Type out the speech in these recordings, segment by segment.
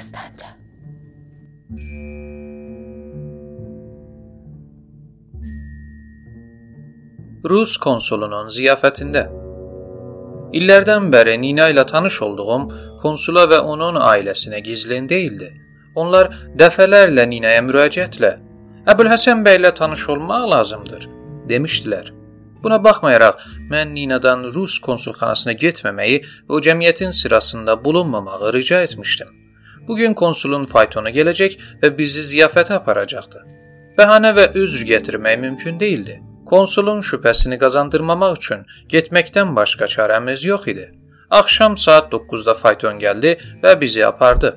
Sence? Rus konsulunun ziyafətində İllərdən bəri Nina ilə tanış olduğum konsula və onun ailəsinə gizlin deyildi. Onlar dəfələrlə Ninaya müraciətlə "Əbülhəsən bəylə tanış olmaq lazımdır" demişdilər. Buna baxmayaraq mən Ninadan Rus konsulxanasına getməməyi və o cəmiyyətin sırasında bulunmamağı rica etmişdim. Bu gün konsulun faytonu gələcək və bizi ziyafətə aparacaqdı. Bəhanə və üzr gətirmək mümkün değildi. Konsulun şübhəsini qazandırmamaq üçün getməkdən başqa çarəmiz yox idi. Axşam saat 9-da fayton gəldi və bizi apardı.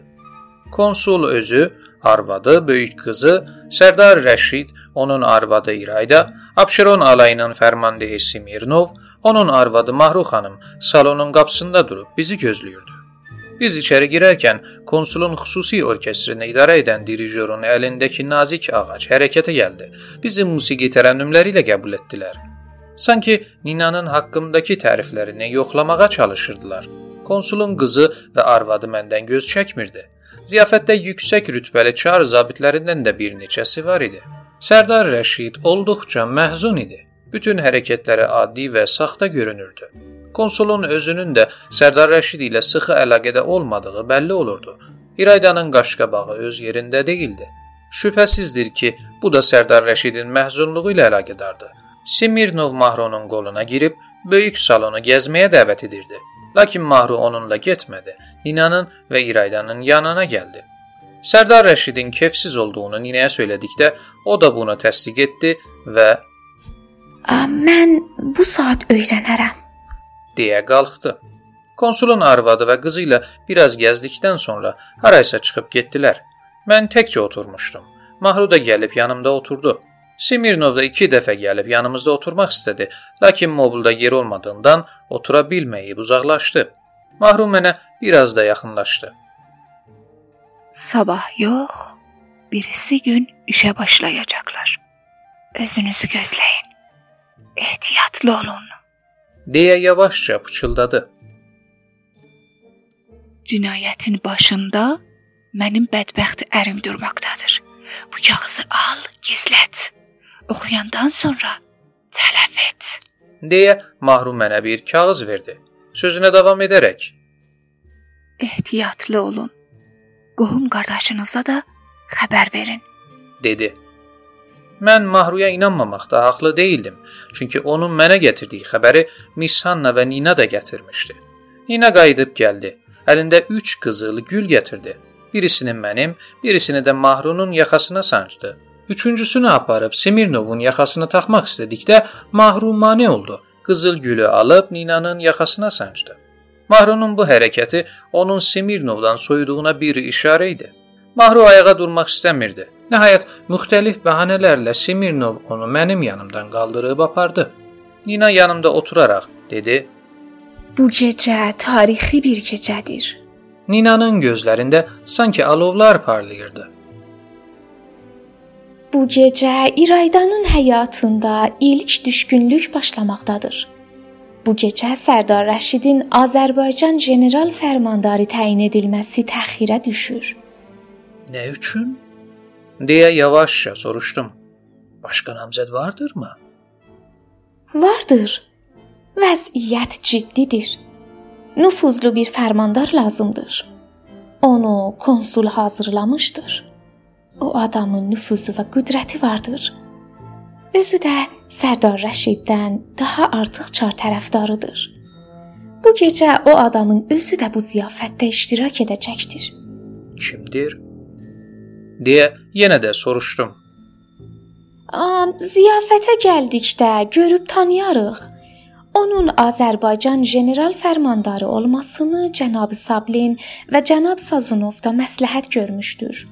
Konsul özü, arvadı, böyük qızı, Sərdar Rəşid, onun arvadı İrayda, Abşeron alayının fərmandehi Smirnov, onun arvadı Mahru xanım salonun qapısında durub bizi gözləyirdi. Biz içəri girərkən konsulun xüsusi orkestrini idarə edən dirijorun əlindəki nazik ağac hərəkətə gəldi. Bizi musiqi tərənnümləri ilə qəbul etdilər. Sanki Ninanın haqqımdakı təriflərini yoxlamağa çalışırdılar. Konsulun qızı və arvadı məndən göz çəkmirdi. Ziyafətdə yüksək rütbəli çar zabitlərindən də bir neçəsi var idi. Sərdar Rəşid olduqca məhzun idi. Bütün hərəkətləri adi və saxta görünürdü. Konsulun özünün də Sərdar Rəşid ilə sıxı əlaqədə olmadığı bəlli olurdu. İraydanın qaşqabağı öz yerində değildi. Şübhəsizdir ki, bu da Sərdar Rəşidin məhzunluğu ilə əlaqədardı. Simirnov Mahronun qoluna girib böyük salonu gəzməyə dəvət edirdi. Lakin Mahru onunla getmədi. Ninanın və İraydanın yanına gəldi. Sərdar Rəşidin kefsiz olduğunu ninəyə söylədikdə o da bunu təsdiq etdi və "Mən bu saat öyrənərəm." Deyə qalxdı. Konsulun arvadı və qızı ilə biraz gəzdikdən sonra haraysa çıxıb getdilər. Mən təkcə oturmuşdum. Mahru da gəlib yanımda oturdu. Simirnov da 2 dəfə gəlib yanımızda oturmaq istədi, lakin mobilda yer olmadığından otura bilməyib uzaqlaşdı. Mahru mənə biraz da yaxınlaşdı. Sabah yox, birisi gün işə başlayacaqlar. Özünüzü gözləyin. Ehtiyatlı olun. Deyə yavaşca pıçıldadı. Cinayətin başında mənim bədbəxt ərim durmaqdadır. Bu kağızı al, gizlət. Oxuyandan sonra tələf et. deyə Mahru mənə bir kağız verdi. Sözünə davam edərək Ehtiyatlı olun. Qohum qardaşınıza da xəbər verin. dedi. Mən Mahruya inanmamaqda haqlı değildim. Çünki onun mənə gətirdiyi xəbəri Miss Hanna və Nina da gətirmişdi. Nina qayıdıb gəldi. Əlində 3 qızıl gül gətirdi. Birisini mənim, birisini də Mahrunun yaxasına sancdı. Üçüncüsünü aparıb Simirnovun yaxasına taxmaq istədikdə Mahru mane oldu. Qızıl gülü alıb Ninanın yaxasına sancdı. Mahrunun bu hərəkəti onun Simirnovdan soyuduğuna bir işarə idi. Mahru ayağa durmaq istəmirdi. Nəhayət müxtəlif bəhanələrlə Simirnov onu mənim yanımdan qaldırıb apardı. Nina yanımda oturaraq dedi: Bu gecə tarixi bir gecədir. Ninanın gözlərində sanki alovlar parlayırdı. Bu gecə İraydanın həyatında ilk düşkünlük başlamaqdadır. Bu gecə Sərdar Rəşidin Azərbaycan general fərmandarı təyin edilməsi təxirə düşür. Nə üçün? Deyə yavaşca soruşdum. Başqa namzəd vardırmı? Vardır. Vəziyyət ciddidir. Nüfuzlu bir fərmandar lazımdır. Onu konsul hazırlamışdır. O adamın nüfuzu və qüdrəti vardır. Özü də Sərdar Rəşiddən daha artıq çar tərəfdarıdır. Bu gecə o adamın özü də bu ziyafətdə iştirak edəcəkdir. Kimdir? Deyə yenə də soruşdum. Am, ziyafətə gəldikdə görüb tanıyarıq. Onun Azərbaycan general fərmandarı olmasını cənab Sablin və cənab Sazonov da məsləhət görmüşdür.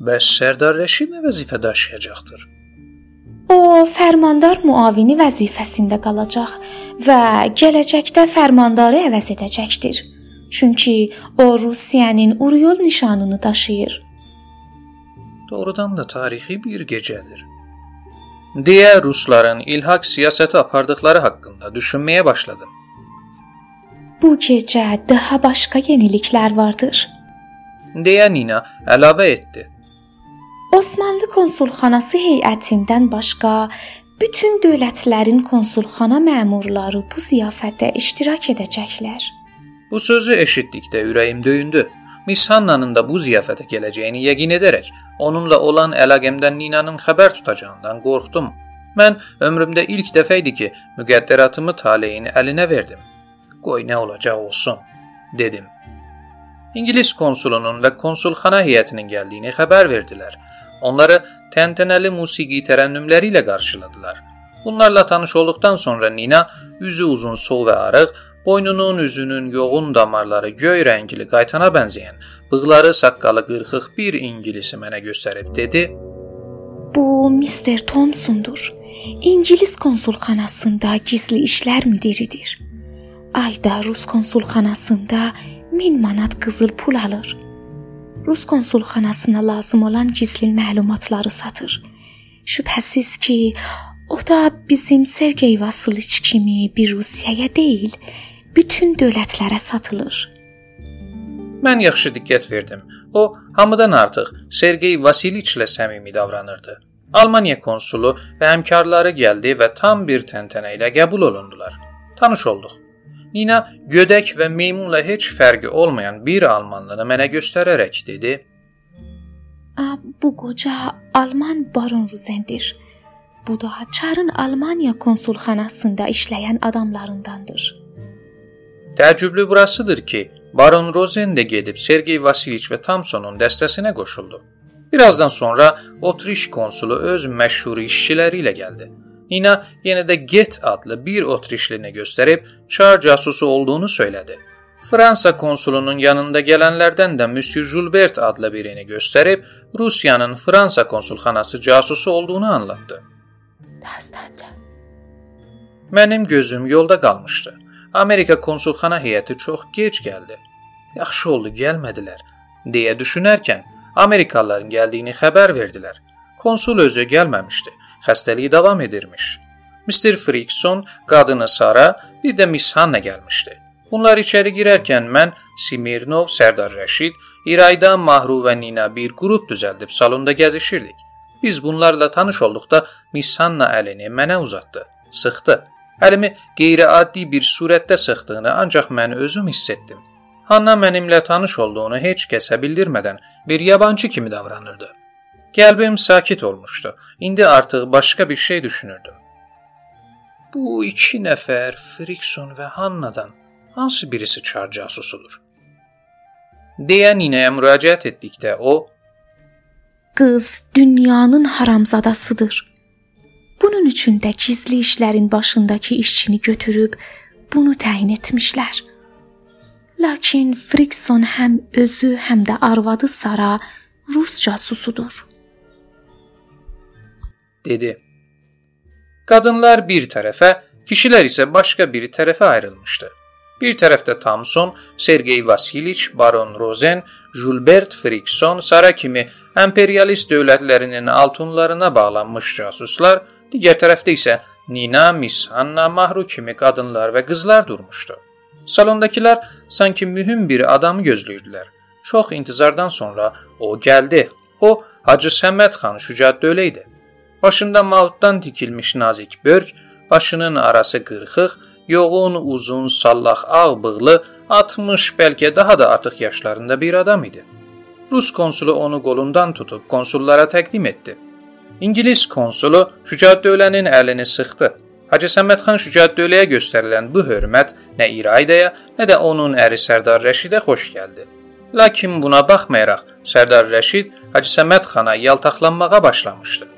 Bəs Sərdar Rəşid nə vəzifə daşıyacaqdır? O fərmandar müavini vəzifəsində qalacaq və gələcəkdə fərmandarı əvəz edəcəkdir. Çünki o Rusiyanın Uryol nişanını daşıyır. Doğrudan da tarixi bir gecədir. Deyə rusların ilhaq siyasəti apardıqları haqqında düşünməyə başladım. Bu gecə daha başqa yeniliklər vardır. deyə Nina əlavə etdi. Osmanlı konsulxanası heyətindən başqa bütün dövlətlərin konsulxana məmurları bu ziyafətdə iştirak edəcəklər. Bu sözü eşitdikdə ürəyim döyündü. Miss Hanna'nın da bu ziyafətə gələcəyini yəqin edərək onunla olan əlaqəmdən Ninanın xəbər tutacağından qorxdum. Mən ömrümdə ilk dəfə idi ki, müqəddəratımı taleyin əlinə verdim. Qoy nə olacaq olsun, dedim. İngilis konsulunun və konsulxana heyətinin gəldiyini xəbər verdilər. Onları təntənəli musiqi tərənnümləri ilə qarşıladılar. Bunlarla tanış olduqdan sonra Nina üzü uzun, sol və arıq, boynunun, üzünün yoğun damarları göy rəngli qaytana bənzəyən, bığları, saqqalı qırxıq bir ingilisi mənə göstərib dedi: "Bu Mr. Thompsondur. İngilis konsulxanasında gizli işlər müdiridir. Ayda Rus konsulxanasında 1000 manat qızıl pul alır. Rus konsulxanasına lazım olan gizli məlumatları satır. Şübhəsiz ki, o da bizim Sergey Vasiliç kimi bir Rusiyaya deyil, bütün dövlətlərə satılır. Mən yaxşı diqqət verdim. O hamıdan artıq Sergey Vasiliçlə səmimi davranırdı. Almaniya konsulu və həmkarları gəldi və tam bir təntənə ilə qəbul olundular. Tanış olduq. Nina gödək və meymunla heç fərqi olmayan bir almanlını mənə göstərərək dedi: "Bu qoca Alman baron Ruzendir. Bu da Çarın Almaniya konsulxanasında işləyən adamlarındandır." Təəccüblü burasıdır ki, Baron Rozen də gedib Sergey Vasiliç və Thompsonun dəstəsinə qoşuldu. Birazdan sonra Otriş konsulu öz məşhur işçiləri ilə gəldi. Nina yenə də Get adlı bir Otrişlini göstərib çar casusu olduğunu söylədi. Fransa konsulunun yanında gələnlərdən də Monsieur Julbert adlı birini göstərib Rusiyanın Fransa konsulxanası casusu olduğunu anlattı. Dastanca. Mənim gözüm yolda qalmışdı. Amerika konsulxana heyəti çox gec gəldi. Yaxşı oldu gəlmədilər deyə düşünərkən Amerikalıların gəldiyini xəbər verdilər. Konsul özü gəlməmişdi. Xəstəliyi davam edirmiş. Mr. Frickson, qadını Sara, bir də Miss Hanna gəlmişdi. Bunlar içəri girərkən mən Simirnov, Sərdar Rəşid, İrayda, Mahru və Nina bir qrup düzəldib salonda gəzişirdik. Biz bunlarla tanış olduqda Miss Hanna əlini mənə uzatdı, sıxdı. Əlimi qeyri-adi bir surətdə sıxdığını ancaq mən özüm hiss etdim. Hanna mənimlə tanış olduğunu heç kəsə bildirmədən bir yabancı kimi davranırdı. Qəlbim sakit olmuşdu. İndi artıq başqa bir şey düşünürdüm. Bu iki nəfər Frikson və Hannadan hansı birisi çar casusudur? deyə ninəyə müraciət etdikdə o Qız dünyanın haramzadasıdır. Bunun üçün də gizli işlərin başındakı işçini götürüb bunu təyin etmişlər. Lakin Frikson həm özü, həm də arvadı Sara Rus casusudur. dedi. Qadınlar bir tərəfə, kişilər isə başqa bir tərəfə ayrılmışdı. Bir tərəfdə Thomson, Sergey Vasiliç, Baron Rozen, Julbert Frikson, Sara kimi imperialist dövlətlərinin altınlarına bağlanmış casuslar Digər tərəfdə isə Nina, Miss Anna, Mahru kimi qadınlar və qızlar durmuşdu. Salondakılar sanki mühüm bir adamı gözləyirdilər. Çox intizardan sonra o gəldi. O Hacı Səməd xan Şücaddölə idi. Başında mautdan tikilmiş nazik börk, başının arası qırxıq, yoğun, uzun, sallaq ağ bığlı, 60 bəlkə daha da artıq yaşlarında bir adam idi. Rus konsulu onu qolundan tutub konsullara təqdim etdi. İngilis konsulu Şücaddövlənin əlini sıxdı. Hacı Səmədxan Şücaddövləyə göstərilən bu hörmət nə İraydaya, nə də onun əri Sərdar Rəşidə xoş gəldi. Lakin buna baxmayaraq Sərdar Rəşid Hacı Səmədxana yaltaqlanmağa başlamışdı.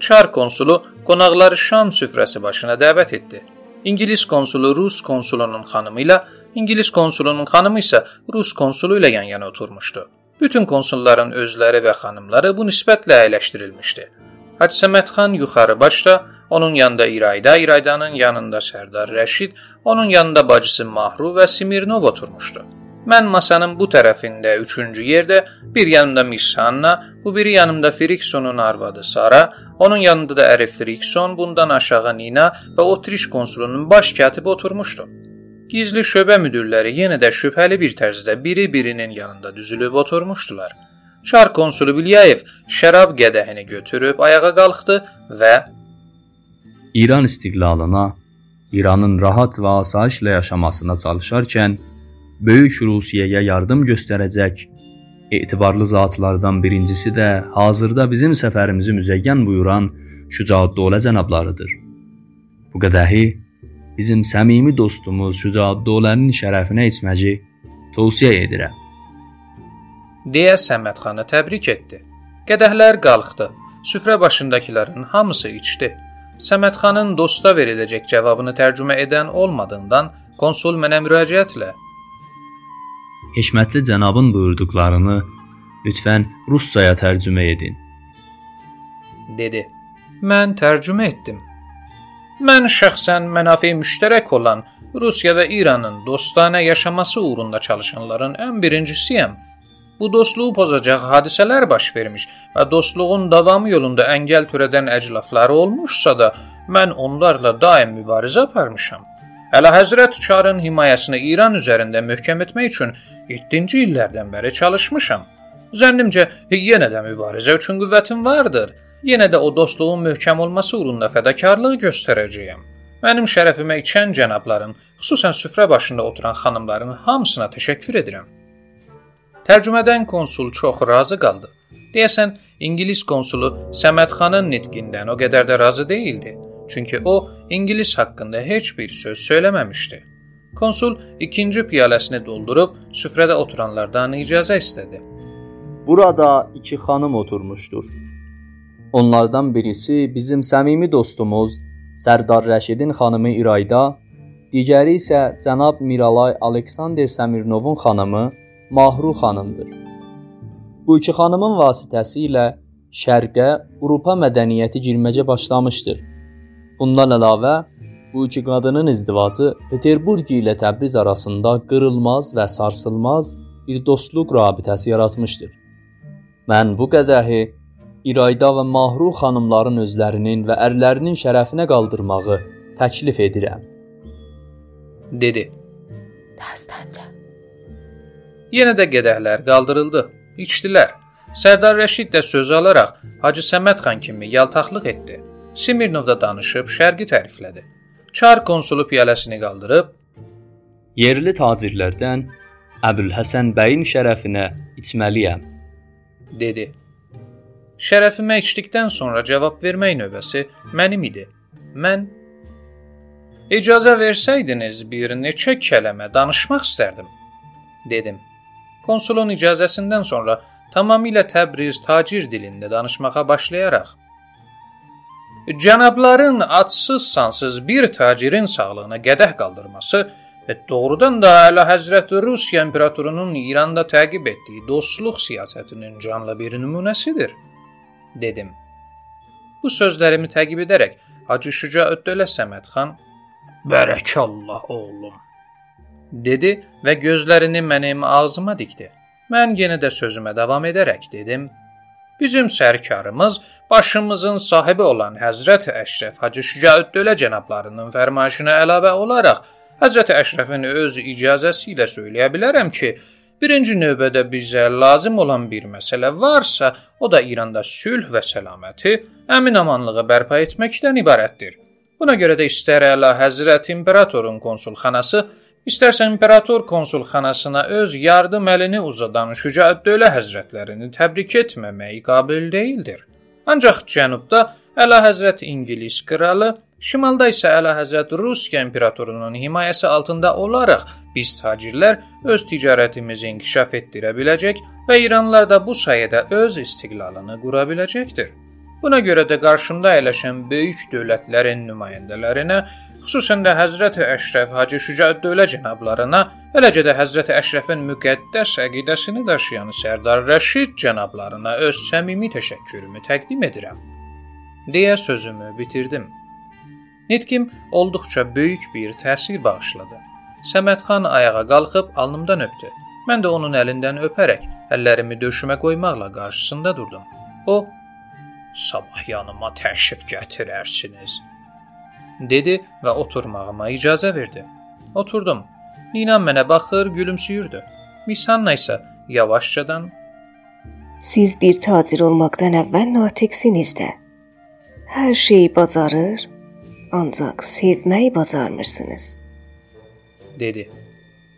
Çar konsulu qonaqları şam süfrəsi başına dəvət etdi. İngilis konsulu Rus konsulunun xanımı ilə, İngilis konsulunun xanımı isə Rus konsulu ilə yan-yana oturmuşdu. Bütün konsulların özləri və xanımları bu nisbətlə əyləşdirilmişdi. Hacı Səmədxan yuxarı başda, onun yanında İrayda, İraydanın yanında Sərdar Rəşid, onun yanında bacısı Mahru və Simirnov oturmuşdu. Mən masanın bu tərəfində, üçüncü yerdə, bir yanımda Miss Hanna, bu biri yanımda Friksonun arvadı Sara, onun yanında da əri Frikson, bundan aşağı Nina və Otriş konsulunun baş katibi oturmuşdu. Gizli şöbə müdirləri yenə də şübhəli bir tərzdə biri-birinin yanında düzülüb oturmuşdular. Çar konsulu Bilyayev şərab qədəhini götürüb ayağa qalxdı və İran istiqlalına, İranın rahat və asayişlə yaşamasına çalışarkən böyük Rusiyaya yardım göstərəcək etibarlı zatlardan birincisi də hazırda bizim səfərimizi müzəyyən buyuran Şücaəddövlə cənablarıdır. Bu qədəhi bizim səmimi dostumuz Şücaəddövlənin şərəfinə içməyi tövsiyə edirəm. deyə Səmədxanı təbrik etdi. Qədəhlər qalxdı. Süfrə başındakilərin hamısı içdi. Səmədxanın dosta veriləcək cavabını tərcümə edən olmadığından konsul mənə müraciətlə Hikmətli cənabın buyurduqlarını lütfən ruscaya tərcümə edin. dedi. Mən tərcümə etdim. Mən şəxsən mənafe müştərək olan Rusiya və İranın dostanə yaşaması uğrunda çalışanların ən birincisiyəm. Bu dostluğu pozacaq hadisələr baş vermiş və dostluğun davamı yolunda əngəl törədən əclafları olmuşsa da, mən onlarla daim mübarizə aparmışam. Əlahəzrət Çarın himayəsini İran üzərində möhkəm etmək üçün 7-ci illərdən bəri çalışmışam. Zənnimcə yenə də mübarizə üçün qüvvətim vardır. Yenə də o dostluğun möhkəm olması uğrunda fədakarlıq göstərəcəyəm. Mənim şərəfimə içən cənabların, xüsusən süfrə başında oturan xanımların hamısına təşəkkür edirəm. Tərcümədən konsul çox razı qaldı. Deyəsən, İngilis konsulu Səmədxanın nitqindən o qədər də razı değildi. Çünki o İngilis haqqında heç bir söz söyləməmişdi. Konsul ikinci piyaləsini doldurub süfrədə oturanlardan icazə istədi. Burada iki xanım oturmuşdur. Onlardan birisi bizim səmimi dostumuz Sərdar Rəşidin xanımı İrayda, digəri isə cənab Miralay Aleksandr Səmirnovun xanımı Mahru xanımdır. Bu iki xanımın vasitəsilə Şərqə Avropa mədəniyyəti girməcə başlamışdır. Bundan əlavə, bu iki qadının izdivacı Peterburq ilə Təbriz arasında qırılmaz və sarsılmaz bir dostluq rabitəsi yaratmışdır. Mən bu qədəhi İrayda və Mahru xanımların özlərinin və ərlərinin şərəfinə qaldırmağı təklif edirəm. dedi. Dastanca. Yenə də qədəhlər qaldırıldı. İçdilər. Sərdar Rəşid də sözü alaraq Hacı Səməd xan kimi yaltaqlıq etdi. Smirnovda danışıb şərqi təriflədi. Çar konsulu piyaləsini qaldırıb yerli tacirlərdən Əbülhəsən bəyin şərəfinə içməliyəm dedi. Şərəfimə içdikdən sonra cavab vermək növbəsi mənim idi. Mən icazə versəydiniz bir neçə kəlmə danışmaq istərdim, dedim. Konsulun icazəsindən sonra tamamilə Təbriz tacir dilində danışmağa başlayaraq Cənabların adsız sansız bir tacirin sağlığına qədəh qaldırması və doğrudan da Əlahəzrət Rusiya imperatorunun İranda təqib etdiyi dostluq siyasətinin canlı bir nümunəsidir, dedim. Bu sözlərimi təqib edərək Hacı Şücaəddövlə Səmədxan "Bərəkallah oğlum" dedi və gözlərini mənim ağzıma dikdi. Mən yenə də sözümə davam edərək dedim: Bizim sərkarımız başımızın sahibi olan Həzrət Əşrəf Hacı Şücaəddövlə cənablarının fərmayışına əlavə olaraq Həzrət Əşrəfin öz icazəsi ilə söyləyə bilərəm ki, birinci növbədə bizə lazım olan bir məsələ varsa, o da İranda sülh və səlaməti, əmin-amanlığı bərpa etməkdən ibarətdir. Buna görə də istər Əla Həzrət İmperatorun konsulxanası, istərsə imperator konsulxanasına öz yardım əlini uzadan Şücaəddövlə həzrətlərini təbrik etməmək qabil deyildir. Ancaq cənubda Əla Həzrət İngilis kralı, şimalda isə Əla Həzrət Rusiya imperatorunun himayəsi altında olaraq biz tacirlər öz ticarətimizi inkişaf etdirə biləcək və İranlılar da bu sayədə öz istiqlalını qura biləcəkdir. Buna görə də qarşımda əyləşən böyük dövlətlərin nümayəndələrinə, xüsusən də Həzrət Əşrəf Hacı Şücaəddövlə cənablarına, eləcə də Həzrət Əşrəfin müqəddəs əqidəsini daşıyan Sərdar Rəşid cənablarına öz səmimi təşəkkürümü təqdim edirəm. deyə sözümü bitirdim. Nitqim olduqca böyük bir təsir bağışladı. Səmədxan ayağa qalxıb alnımdan öpdü. Mən də onun əlindən öpərək əllərimi döşümə qoymaqla qarşısında durdum. O sabah yanıma təşrif gətirərsiniz, dedi və oturmağıma icazə verdi. Oturdum. Nina mənə baxır, gülümsüyürdü. Miss Hanna isə yavaşcadan Siz bir tacir olmaqdan əvvəl natiqsiniz də. Hər şeyi bacarır, ancaq sevməyi bacarmırsınız. dedi.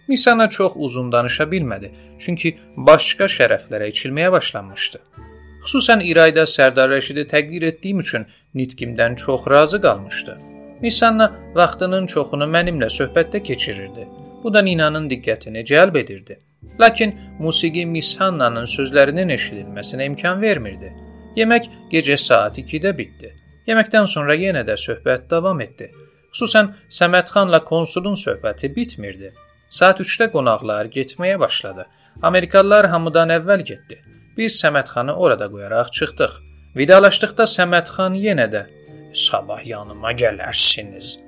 Miss Hanna çox uzun danışa bilmədi, çünki başqa şərəflərə içilməyə başlanmışdı. Xüsusən İrayda Sərdar Rəşidi təqdir etdiyim üçün nitqimdən çox razı qalmışdı. Miss Hanna vaxtının çoxunu mənimlə söhbətdə keçirirdi. Bu da Ninanın diqqətini cəlb edirdi. Lakin musiqi Miss Hannanın sözlərinin eşidilməsinə imkan vermirdi. Yemək gecə saat 2-də bitdi. Yeməkdən sonra yenə də söhbət davam etdi. Xüsusən Səmədxanla konsulun söhbəti bitmirdi. Saat 3-də qonaqlar getməyə başladı. Amerikalılar hamıdan əvvəl getdi. Biz Səmədxanı orada qoyaraq çıxdıq. Vidalaşdıqda Səmədxan yenə də "Sabah yanıma gələrsiniz"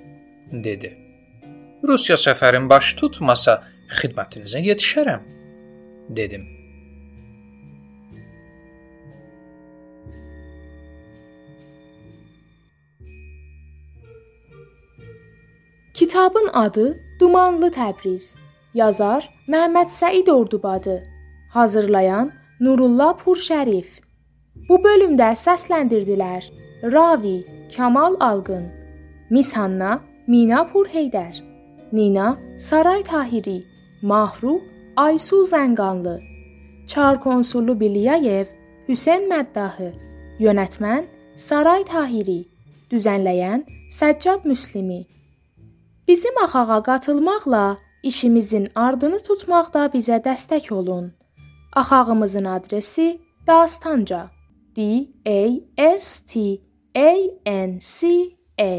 dedi. Rusiya səfərim baş tutmasa, xidmətinizə yetişərəm, dedim. Kitabın adı Dumanlı Təbriz. Yazar Məhəmməd Səid Ordubadı. Hazırlayan Nurullah Purşərif. Bu bölümdə səsləndirdilər: Ravi Kamal Alqın, Mishanna Mina Purheydər. Nina Saray Tahiri, Mahru Aysu Zənganlı, Çar konsulu Biliyev Hüseyn Məddahı, yönetmən Saray Tahiri, düzənləyən Səccad Müslimi. Bizim axağa qatılmaqla işimizin ardını tutmaqda bizə dəstək olun. Axağımızın adresi Dastanca. D A S T A N C A